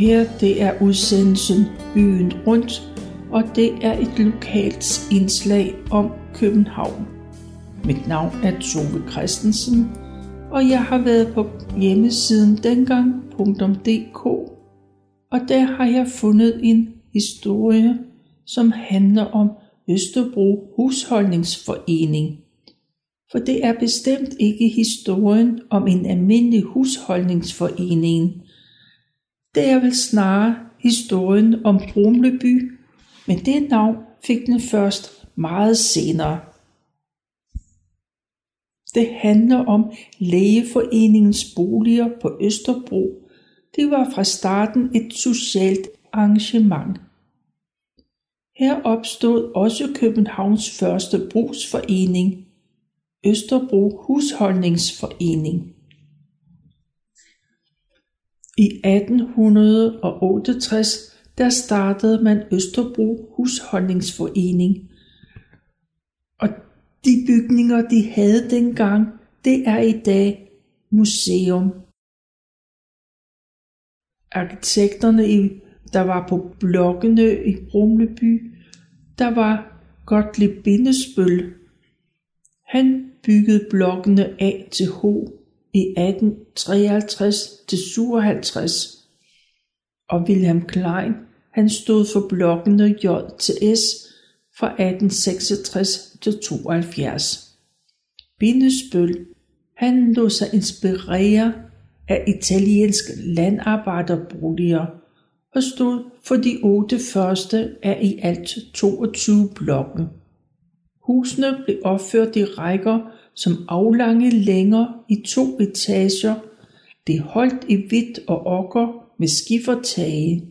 Her det er udsendelsen Byen Rundt, og det er et lokalt indslag om København. Mit navn er Tove Christensen, og jeg har været på hjemmesiden dengang.dk, og der har jeg fundet en historie, som handler om Østerbro Husholdningsforening. For det er bestemt ikke historien om en almindelig husholdningsforening. Det er vel snarere historien om Brumleby, men det navn fik den først meget senere. Det handler om lægeforeningens boliger på Østerbro. Det var fra starten et socialt arrangement. Her opstod også Københavns første brugsforening, Østerbro Husholdningsforening. I 1868 der startede man Østerbro Husholdningsforening. Og de bygninger, de havde dengang, det er i dag museum. Arkitekterne, der var på blokkene i Brumleby, der var Gottlieb Bindesbøl. Han byggede blokkene A til H i 1853 til 57, og Wilhelm Klein han stod for blokkene J til S fra 1866 til 72. Bindesbøl han lå sig inspirere af italienske landarbejderboliger og stod for de otte første af i alt 22 blokke. Husene blev opført i rækker som aflange længer i to etager. Det holdt i hvidt og okker med skifertage.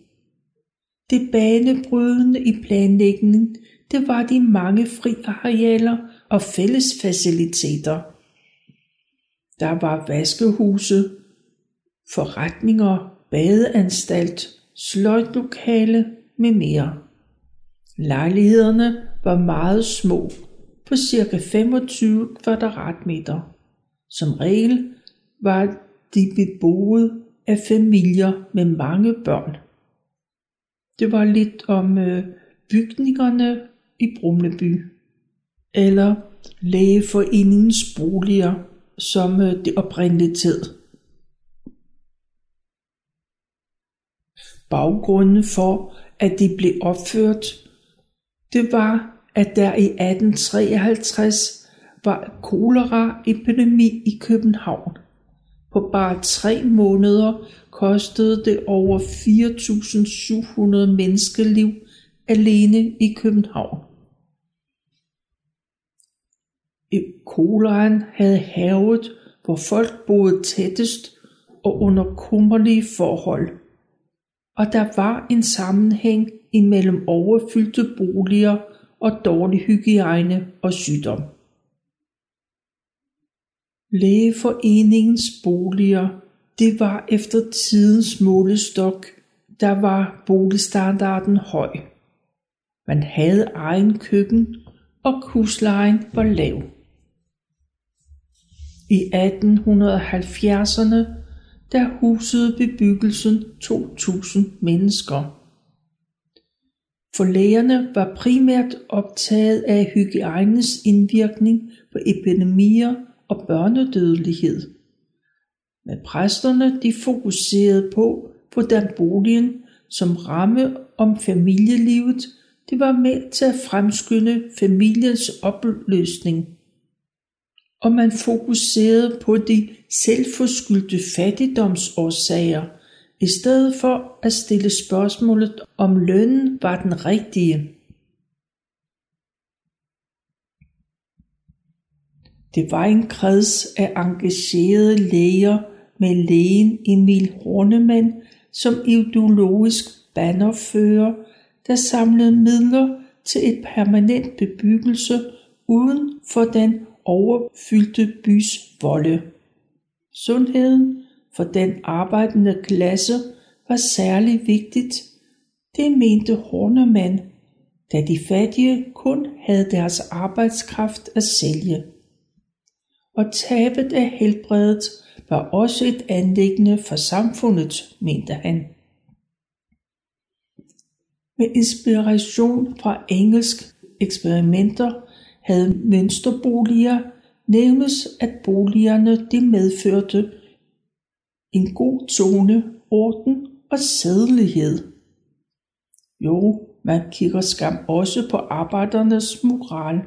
Det banebrydende i planlægningen, det var de mange friarealer og fællesfaciliteter. Der var vaskehuse, forretninger, badeanstalt, sløjtlokale med mere. Lejlighederne var meget små, på cirka 25 kvadratmeter. Som regel var de beboet af familier med mange børn. Det var lidt om øh, bygningerne i Brumleby, eller lægeforeningens boliger, som øh, det oprindeligt hed. Baggrunden for, at de blev opført, det var, at der i 1853 var koleraepidemi i København. På bare tre måneder kostede det over 4.700 menneskeliv alene i København. E, Koleraen havde havet, hvor folk boede tættest og under kummerlige forhold. Og der var en sammenhæng imellem overfyldte boliger og dårlig hygiejne og sygdom. Lægeforeningens boliger, det var efter tidens målestok, der var boligstandarden høj. Man havde egen køkken, og huslejen var lav. I 1870'erne der husede bebyggelsen 2.000 mennesker. For lægerne var primært optaget af hygiejnens indvirkning på epidemier og børnedødelighed. Men præsterne de fokuserede på, hvordan boligen som ramme om familielivet, det var med til at fremskynde familiens opløsning. Og man fokuserede på de selvforskyldte fattigdomsårsager – i stedet for at stille spørgsmålet om lønnen var den rigtige. Det var en kreds af engagerede læger med lægen Emil Hornemann som ideologisk bannerfører, der samlede midler til et permanent bebyggelse uden for den overfyldte bys volde. Sundheden for den arbejdende klasse var særlig vigtigt. Det mente Hornemann, da de fattige kun havde deres arbejdskraft at sælge. Og tabet af helbredet var også et anlæggende for samfundet, mente han. Med inspiration fra engelsk eksperimenter havde mønsterboliger nævnes, at boligerne de medførte en god tone, orden og sædelighed. Jo, man kigger skam også på arbejdernes moral.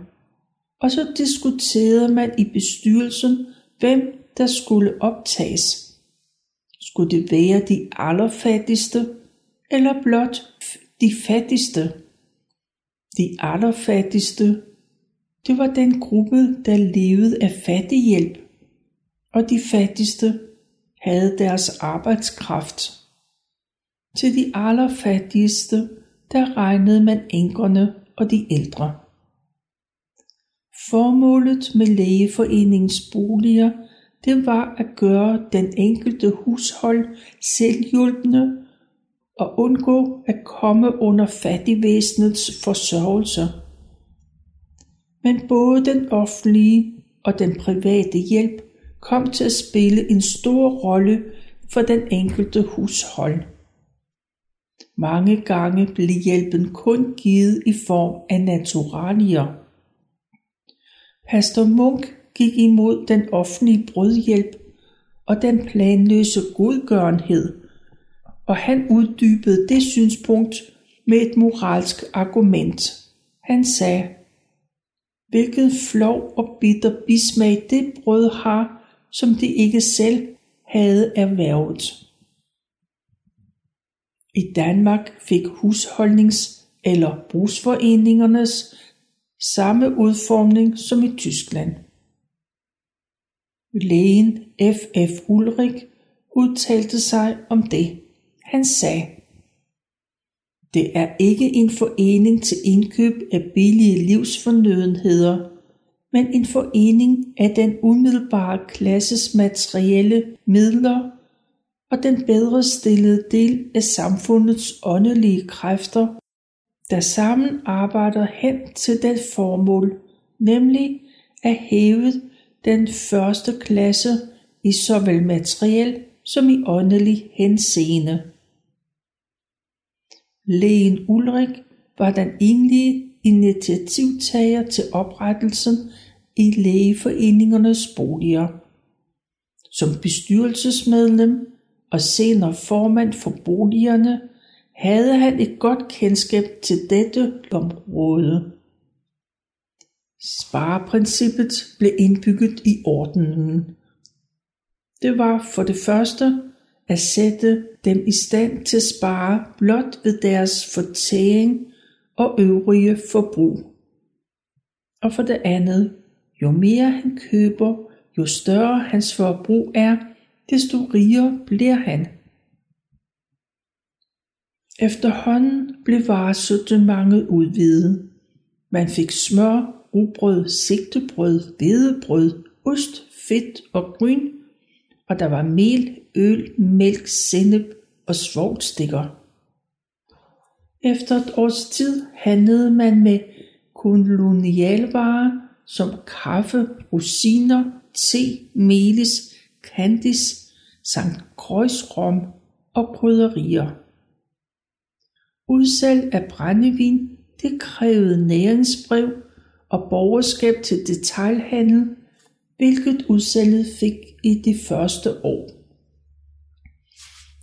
Og så diskuterede man i bestyrelsen, hvem der skulle optages. Skulle det være de allerfattigste, eller blot de fattigste? De allerfattigste, det var den gruppe, der levede af fattighjælp, og de fattigste havde deres arbejdskraft. Til de allerfattigste, der regnede man enkerne og de ældre. Formålet med lægeforeningens boliger, det var at gøre den enkelte hushold selvhjulpende og undgå at komme under fattigvæsenets forsørgelse. Men både den offentlige og den private hjælp kom til at spille en stor rolle for den enkelte hushold. Mange gange blev hjælpen kun givet i form af naturalier. Pastor Munk gik imod den offentlige brødhjælp og den planløse godgørenhed, og han uddybede det synspunkt med et moralsk argument. Han sagde, hvilken flov og bitter bismag det brød har, som de ikke selv havde erhvervet. I Danmark fik husholdnings- eller brugsforeningernes samme udformning som i Tyskland. Lægen F.F. Ulrik udtalte sig om det. Han sagde, det er ikke en forening til indkøb af billige livsfornødenheder, men en forening af den umiddelbare klasses materielle midler og den bedre stillede del af samfundets åndelige kræfter, der sammen arbejder hen til det formål, nemlig at hæve den første klasse i såvel materiel som i åndelig henseende. Lægen Ulrik var den egentlige initiativtager til oprettelsen i lægeforeningernes boliger. Som bestyrelsesmedlem og senere formand for boligerne, havde han et godt kendskab til dette område. Spareprincippet blev indbygget i ordenen. Det var for det første at sætte dem i stand til at spare blot ved deres fortæring og øvrige forbrug. Og for det andet, jo mere han køber, jo større hans forbrug er, desto rigere bliver han. Efterhånden blev varesortimentet udvidet. Man fik smør, rugbrød, sigtebrød, hvedebrød, ost, fedt og gryn, og der var mel, øl, mælk, sennep og svovlstikker. Efter et års tid handlede man med kolonialvarer som kaffe, rosiner, te, melis, candice samt krøjsrom og krydderier. Udsalg af brændevin, det krævede næringsbrev og borgerskab til detailhandel, hvilket udsalget fik i de første år.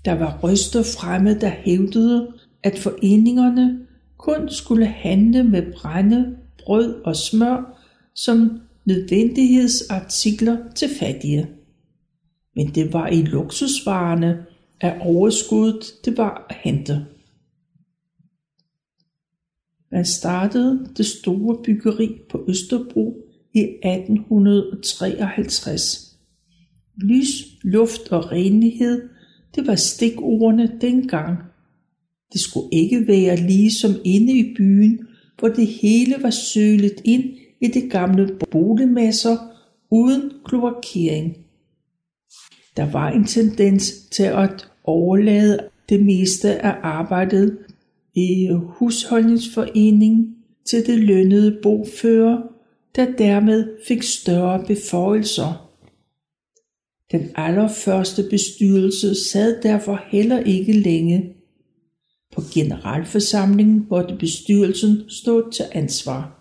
Der var røster fremme, der hævdede, at foreningerne kun skulle handle med brænde, brød og smør som nødvendighedsartikler til fattige men det var i luksusvarerne, at overskuddet det var at hente. Man startede det store byggeri på Østerbro i 1853. Lys, luft og renlighed, det var stikordene dengang. Det skulle ikke være lige som inde i byen, hvor det hele var sølet ind i de gamle boligmasser uden kloakering. Der var en tendens til at overlade det meste af arbejdet i husholdningsforeningen til det lønnede bofører, der dermed fik større beføjelser. Den allerførste bestyrelse sad derfor heller ikke længe. På generalforsamlingen måtte bestyrelsen stå til ansvar.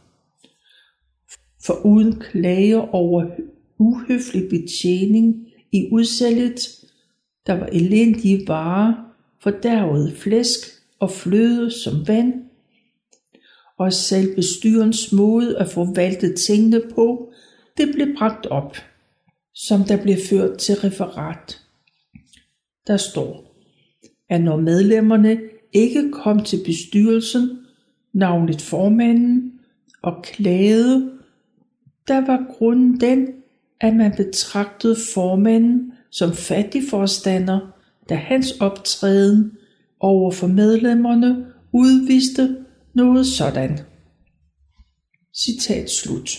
For uden klage over uhøflig betjening i udsalget, der var elendige varer, fordærvet flæsk og fløde som vand, og selv bestyrens måde at forvalte tingene på, det blev bragt op, som der blev ført til referat. Der står, at når medlemmerne ikke kom til bestyrelsen, navnet formanden, og klagede, der var grunden den, at man betragtede formanden som fattig forstander, da hans optræden over for medlemmerne udviste noget sådan. Citat slut.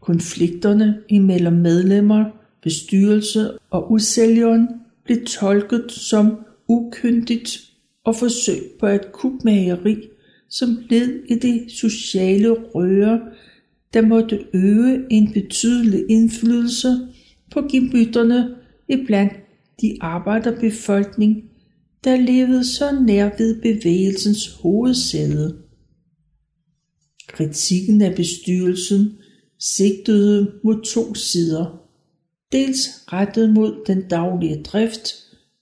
Konflikterne imellem medlemmer, bestyrelse og udsælgeren blev tolket som ukyndigt og forsøg på et kubmageri, som led i det sociale røre, der måtte øve en betydelig indflydelse på gemytterne iblandt de arbejderbefolkning, der levede så nær ved bevægelsens hovedsæde. Kritikken af bestyrelsen sigtede mod to sider. Dels rettet mod den daglige drift,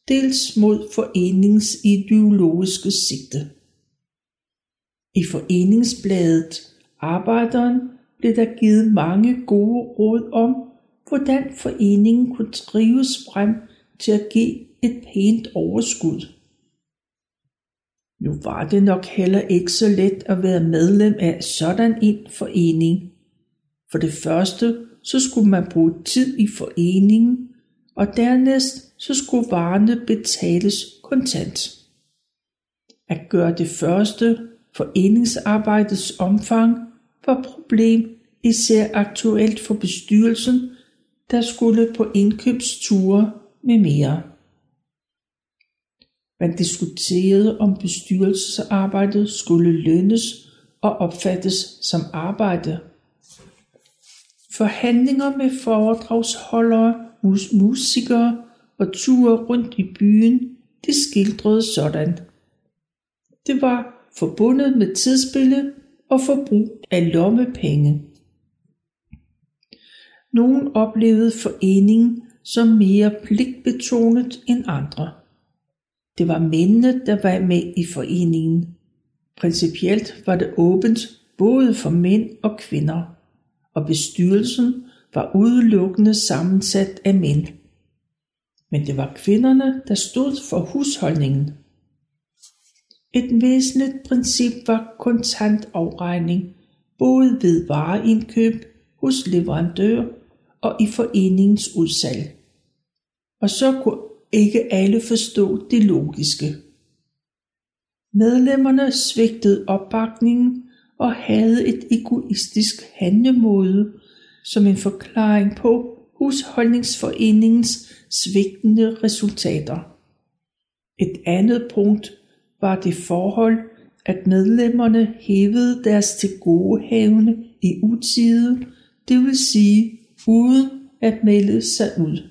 dels mod foreningens ideologiske sigte. I foreningsbladet Arbejderen blev der givet mange gode råd om, hvordan foreningen kunne drives frem til at give et pænt overskud. Nu var det nok heller ikke så let at være medlem af sådan en forening. For det første, så skulle man bruge tid i foreningen, og dernæst så skulle varerne betales kontant. At gøre det første foreningsarbejdets omfang var problem især aktuelt for bestyrelsen, der skulle på indkøbsture med mere. Man diskuterede, om bestyrelsesarbejdet skulle lønnes og opfattes som arbejde. Forhandlinger med foredragsholdere, mus- musikere og ture rundt i byen, det skildrede sådan. Det var forbundet med tidsspillet og forbrug af lommepenge. Nogen oplevede foreningen som mere pligtbetonet end andre. Det var mændene, der var med i foreningen. Principielt var det åbent både for mænd og kvinder, og bestyrelsen var udelukkende sammensat af mænd. Men det var kvinderne, der stod for husholdningen. Et væsentligt princip var kontantafregning, både ved vareindkøb hos leverandør og i foreningens udsalg. Og så kunne ikke alle forstå det logiske. Medlemmerne svigtede opbakningen og havde et egoistisk handlemåde som en forklaring på husholdningsforeningens svigtende resultater. Et andet punkt var det forhold, at medlemmerne hævede deres tilgodehavende i utide, det vil sige uden at melde sig ud.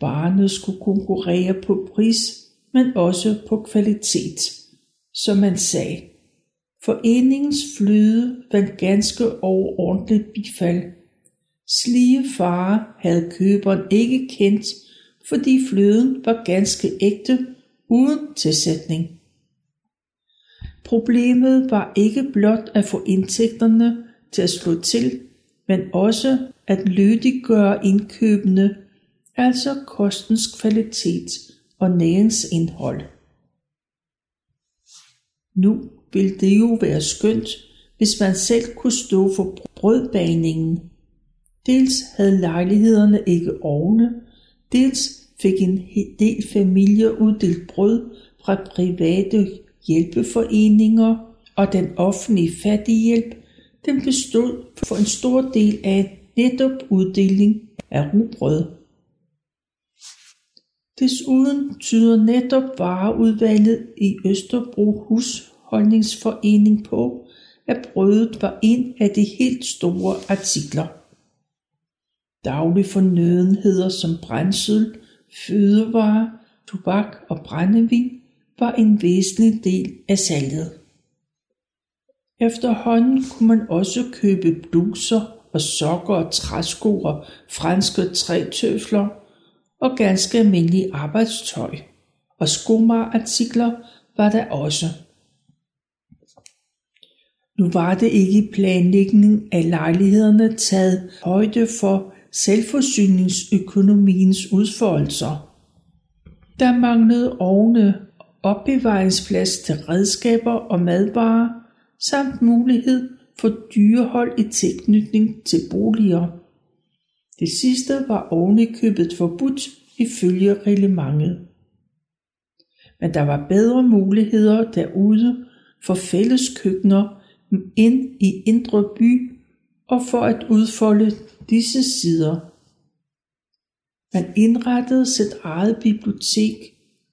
Varerne skulle konkurrere på pris, men også på kvalitet, som man sagde. Foreningens flyde vandt ganske overordentligt bifald. Slige far havde køberen ikke kendt, fordi fløden var ganske ægte uden tilsætning. Problemet var ikke blot at få indtægterne til at slå til, men også at lydiggøre indkøbene, altså kostens kvalitet og næringsindhold. Nu ville det jo være skønt, hvis man selv kunne stå for brødbaningen. Dels havde lejlighederne ikke ovne, dels fik en del familier uddelt brød fra private hjælpeforeninger, og den offentlige fattighjælp, den bestod for en stor del af netop uddeling af rugbrød. Desuden tyder netop vareudvalget i Østerbro Husholdningsforening på, at brødet var en af de helt store artikler. Daglige fornødenheder som brændsel, fødevarer, tobak og brændevin var en væsentlig del af salget. Efterhånden kunne man også købe bluser og sokker og træsko og franske trætøfler og ganske almindelig arbejdstøj. Og skomartikler var der også. Nu var det ikke i planlægningen af lejlighederne taget højde for selvforsyningsøkonomiens udfoldelser. Der manglede ovne, opbevaringsplads til redskaber og madvarer, samt mulighed for dyrehold i tilknytning til boliger. Det sidste var ovenikøbet forbudt ifølge reglementet. Men der var bedre muligheder derude for fælleskøkkener ind i Indre By og for at udfolde disse sider. Man indrettede sit eget bibliotek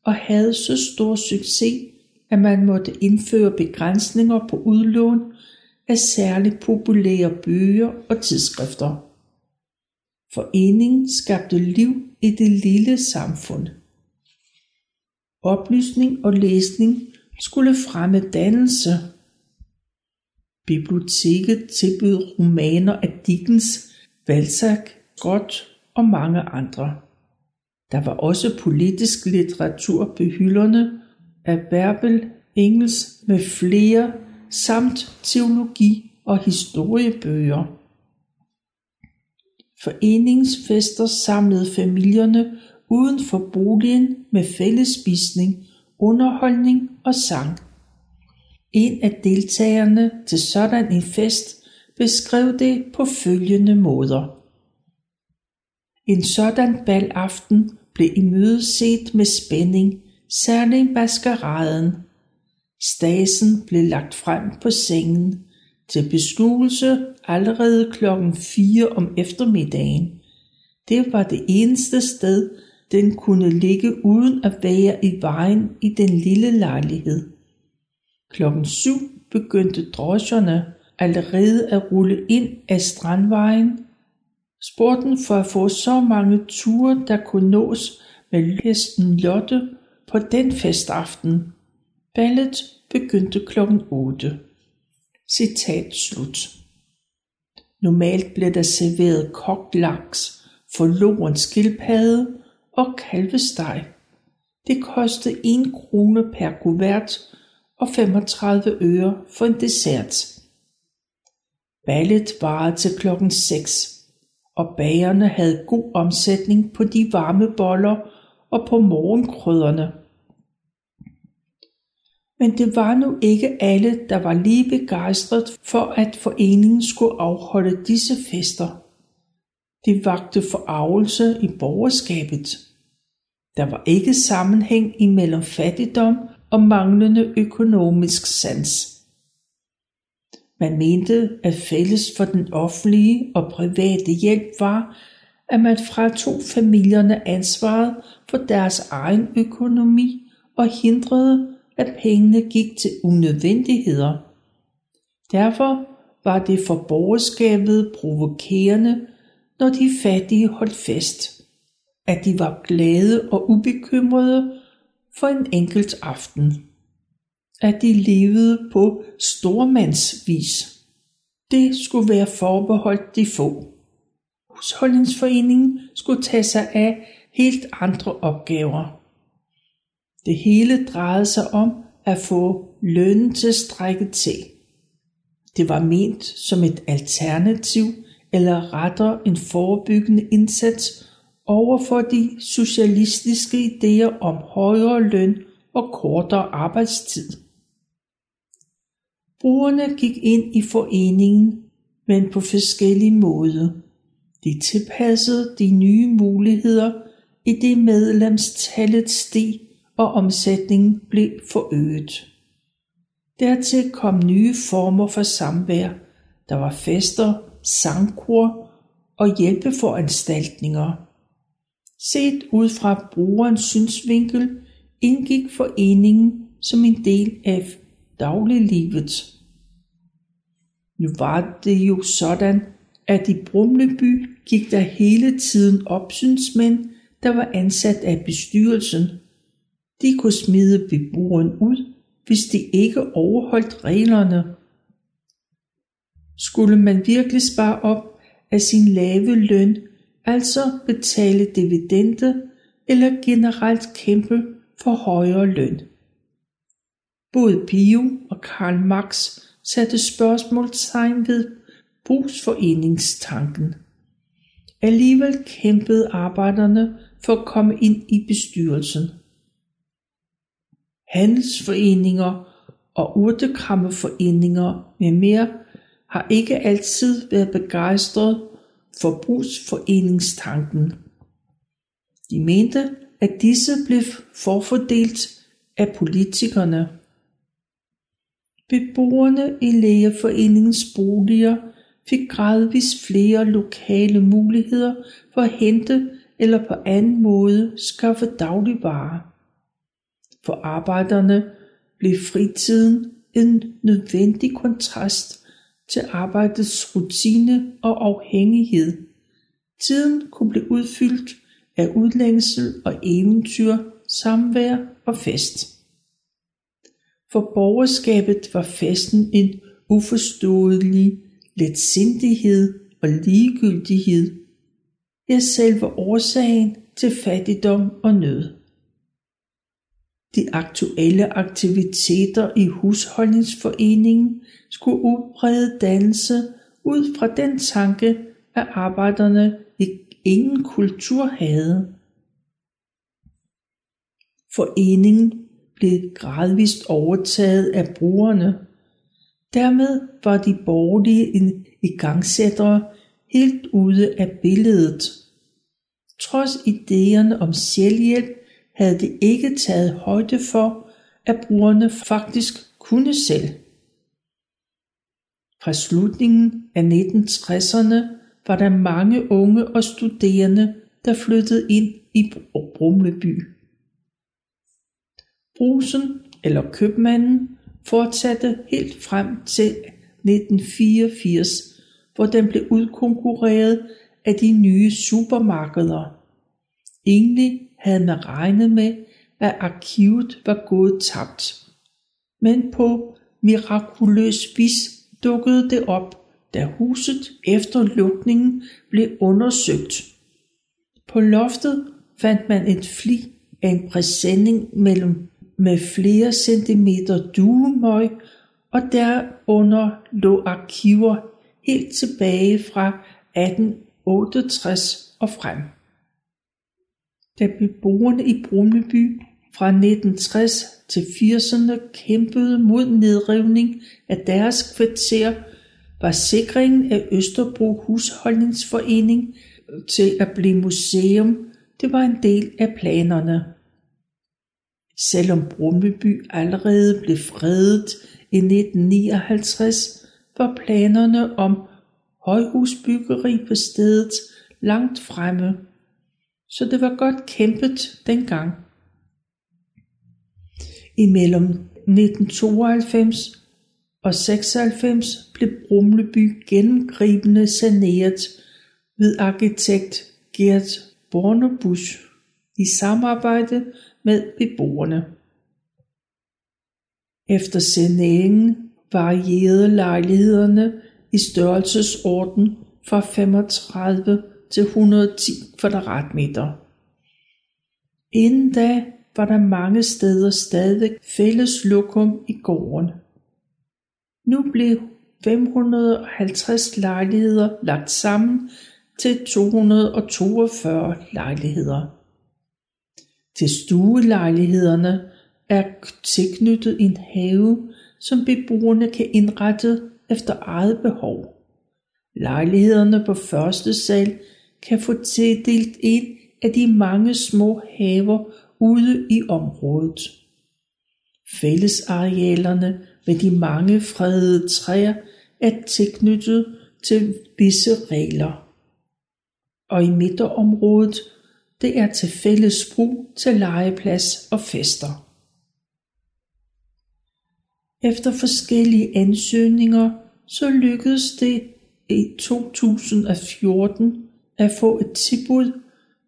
og havde så stor succes, at man måtte indføre begrænsninger på udlån af særligt populære bøger og tidsskrifter. Foreningen skabte liv i det lille samfund. Oplysning og læsning skulle fremme dannelse. Biblioteket tilbød romaner af Dickens, Balzac, Scott og mange andre. Der var også politisk litteratur på hylderne af Berbel, Engels med flere samt teologi og historiebøger. Foreningsfester samlede familierne uden for boligen med fællesspisning, underholdning og sang. En af deltagerne til sådan en fest beskrev det på følgende måder. En sådan balaften blev imødeset med spænding, særligt maskeraden. Stasen blev lagt frem på sengen til beskuelse allerede klokken 4 om eftermiddagen. Det var det eneste sted, den kunne ligge uden at være i vejen i den lille lejlighed. Klokken 7 begyndte drosjerne allerede at rulle ind af Strandvejen. Sporten for at få så mange ture, der kunne nås med hesten Lotte på den festaften. Ballet begyndte klokken 8. Citat slut. Normalt blev der serveret kogt laks, forloren skildpadde og kalvesteg. Det kostede 1 krone per kuvert og 35 øre for en dessert. Ballet varede til klokken 6, og bagerne havde god omsætning på de varme boller og på morgenkrydderne. Men det var nu ikke alle, der var lige begejstret for, at foreningen skulle afholde disse fester. Det vagte forarvelse i borgerskabet. Der var ikke sammenhæng imellem fattigdom og manglende økonomisk sans. Man mente, at fælles for den offentlige og private hjælp var, at man fratog familierne ansvaret for deres egen økonomi og hindrede, at pengene gik til unødvendigheder. Derfor var det for borgerskabet provokerende, når de fattige holdt fest, at de var glade og ubekymrede for en enkelt aften. At de levede på stormandsvis. Det skulle være forbeholdt de få. Husholdningsforeningen skulle tage sig af helt andre opgaver. Det hele drejede sig om at få lønnen til strækket til. Det var ment som et alternativ eller rettere en forebyggende indsats over for de socialistiske idéer om højere løn og kortere arbejdstid. Brugerne gik ind i foreningen, men på forskellige måder. De tilpassede de nye muligheder i det medlemstallet steg og omsætningen blev forøget. Dertil kom nye former for samvær. Der var fester, sangkor og hjælpeforanstaltninger. Set ud fra brugerens synsvinkel indgik foreningen som en del af dagliglivet. Nu var det jo sådan, at i Brumleby gik der hele tiden opsynsmænd, der var ansat af bestyrelsen, De kunne smide beboeren ud, hvis de ikke overholdt reglerne. Skulle man virkelig spare op af sin lave løn, altså betale dividende eller generelt kæmpe for højere løn? Både Pio og Karl Marx satte spørgsmålstegn ved brugsforeningstanken. Alligevel kæmpede arbejderne for at komme ind i bestyrelsen. Handelsforeninger og urtekrammeforeninger med mere har ikke altid været begejstret forbrugsforeningstanken. De mente, at disse blev forfordelt af politikerne. Beboerne i lægeforeningens boliger fik gradvis flere lokale muligheder for at hente eller på anden måde skaffe dagligvarer. For arbejderne blev fritiden en nødvendig kontrast til arbejdets rutine og afhængighed. Tiden kunne blive udfyldt af udlængsel og eventyr, samvær og fest. For borgerskabet var festen en uforståelig letsindighed og ligegyldighed, ja selve årsagen til fattigdom og nød. De aktuelle aktiviteter i husholdningsforeningen skulle udbrede dannelse ud fra den tanke, at arbejderne ingen kultur havde. Foreningen blev gradvist overtaget af brugerne. Dermed var de borgerlige igangsættere helt ude af billedet. Trods idéerne om selvhjælp havde de ikke taget højde for, at brugerne faktisk kunne selv. Fra slutningen af 1960'erne var der mange unge og studerende, der flyttede ind i Brumleby. Brusen eller købmanden fortsatte helt frem til 1984, hvor den blev udkonkurreret af de nye supermarkeder. Egentlig havde man regnet med, at arkivet var gået tabt. Men på mirakuløs vis dukkede det op, da huset efter lukningen blev undersøgt. På loftet fandt man et fli af en præsending mellem med flere centimeter duemøg, og derunder lå arkiver helt tilbage fra 1868 og frem der blev boende i Brumleby fra 1960 til 80'erne kæmpede mod nedrivning af deres kvarter, var sikringen af Østerbro Husholdningsforening til at blive museum, det var en del af planerne. Selvom Brummeby allerede blev fredet i 1959, var planerne om højhusbyggeri på stedet langt fremme, så det var godt kæmpet dengang. Imellem 1992 og 96 blev Brumleby gennemgribende saneret ved arkitekt Gert Bornebusch i samarbejde med beboerne. Efter saneringen varierede lejlighederne i størrelsesorden fra 35 til 110 kvadratmeter. Inden da var der mange steder stadig fælles lokum i gården. Nu blev 550 lejligheder lagt sammen til 242 lejligheder. Til stuelejlighederne er tilknyttet en have, som beboerne kan indrette efter eget behov. Lejlighederne på første sal kan få tildelt en af de mange små haver ude i området. Fællesarealerne med de mange fredede træer er tilknyttet til visse regler. Og i midterområdet det er til fælles brug til legeplads og fester. Efter forskellige ansøgninger, så lykkedes det i 2014 at få et tilbud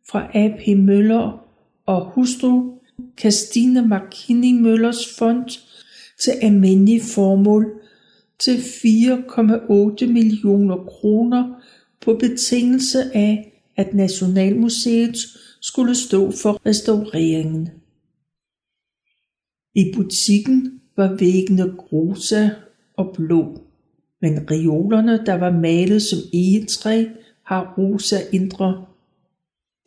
fra AP Møller og hustru Christine McKinney Møllers fond til almindelige formål til 4,8 millioner kroner på betingelse af, at Nationalmuseet skulle stå for restaureringen. I butikken var væggene rosa og blå, men reolerne, der var malet som egetræ, har rosa indre.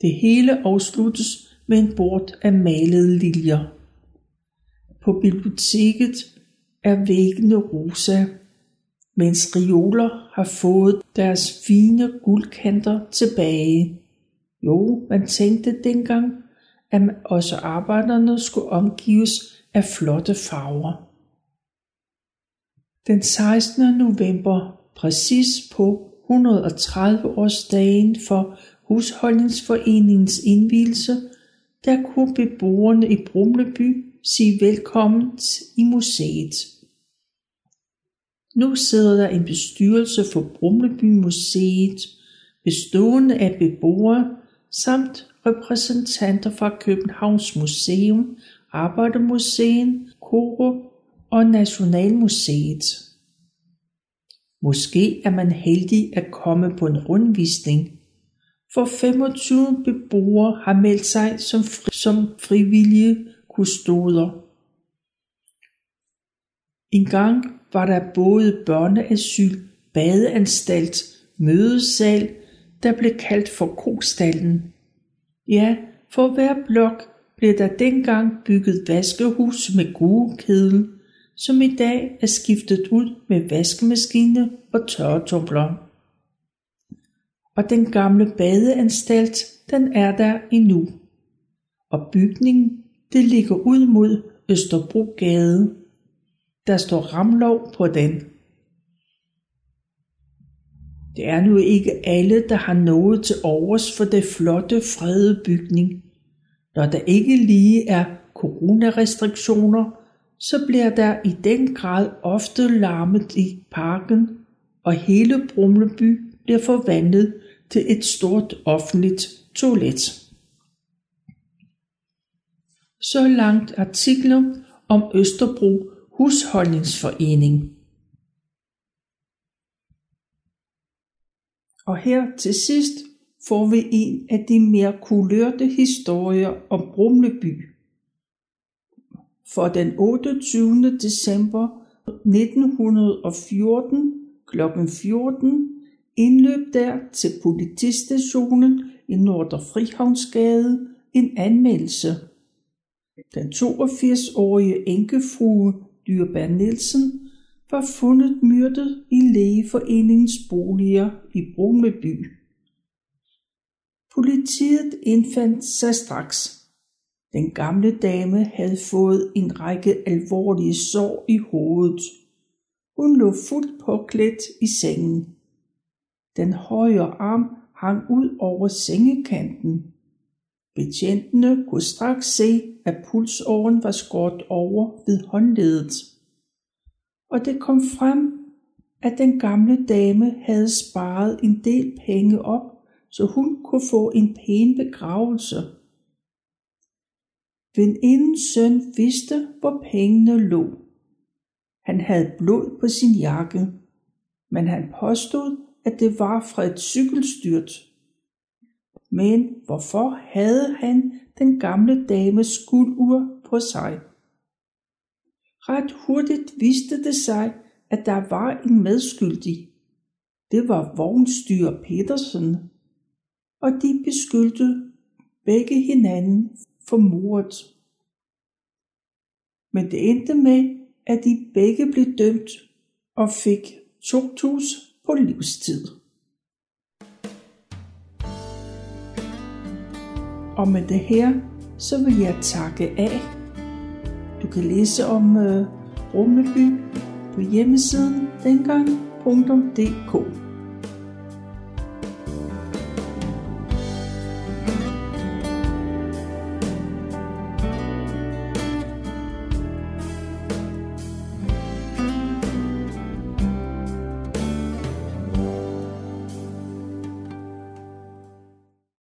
Det hele afsluttes med en bord af malede liljer. På biblioteket er væggene rosa, mens rioler har fået deres fine guldkanter tilbage. Jo, man tænkte dengang, at også arbejderne skulle omgives af flotte farver. Den 16. november, præcis på 130 års dagen for husholdningsforeningens indvielse, der kunne beboerne i Brumleby sige velkommen i museet. Nu sidder der en bestyrelse for Brumleby Museet, bestående af beboere samt repræsentanter fra Københavns Museum, Arbejdermuseet, Koro og Nationalmuseet. Måske er man heldig at komme på en rundvisning, for 25 beboere har meldt sig som, fri, som frivillige kustoder. En gang var der både børneasyl, badeanstalt, mødesal, der blev kaldt for kostallen. Ja, for hver blok blev der dengang bygget vaskehus med gruekedel, som i dag er skiftet ud med vaskemaskine og tørretumbler. Og den gamle badeanstalt, den er der endnu. Og bygningen, det ligger ud mod Østerbrogade. Der står Ramlov på den. Det er nu ikke alle, der har noget til overs for det flotte, fredede bygning. Når der ikke lige er coronarestriktioner, så bliver der i den grad ofte larmet i parken, og hele Brumleby bliver forvandlet til et stort offentligt toilet. Så langt artiklen om Østerbro Husholdningsforening. Og her til sidst får vi en af de mere kulørte historier om Brumleby. For den 28. december 1914 kl. 14 indløb der til politistationen i Nordre Frihavnsgade en anmeldelse. Den 82-årige enkefrue Dyrberg Nielsen var fundet myrdet i lægeforeningens boliger i Brumeby. Politiet indfandt sig straks. Den gamle dame havde fået en række alvorlige sår i hovedet. Hun lå fuldt påklædt i sengen. Den højre arm hang ud over sengekanten. Betjentene kunne straks se, at pulsåren var skåret over ved håndledet. Og det kom frem, at den gamle dame havde sparet en del penge op, så hun kunne få en pæn begravelse. Venindens søn vidste, hvor pengene lå. Han havde blod på sin jakke, men han påstod, at det var fra et cykelstyrt. Men hvorfor havde han den gamle dames guldur på sig? Ret hurtigt viste det sig, at der var en medskyldig. Det var vognstyr Petersen, og de beskyldte begge hinanden for mordet. Men det endte med, at de begge blev dømt og fik tugthus på livstid. Og med det her, så vil jeg takke af. Du kan læse om øh, Rummelby på hjemmesiden dengang.dk.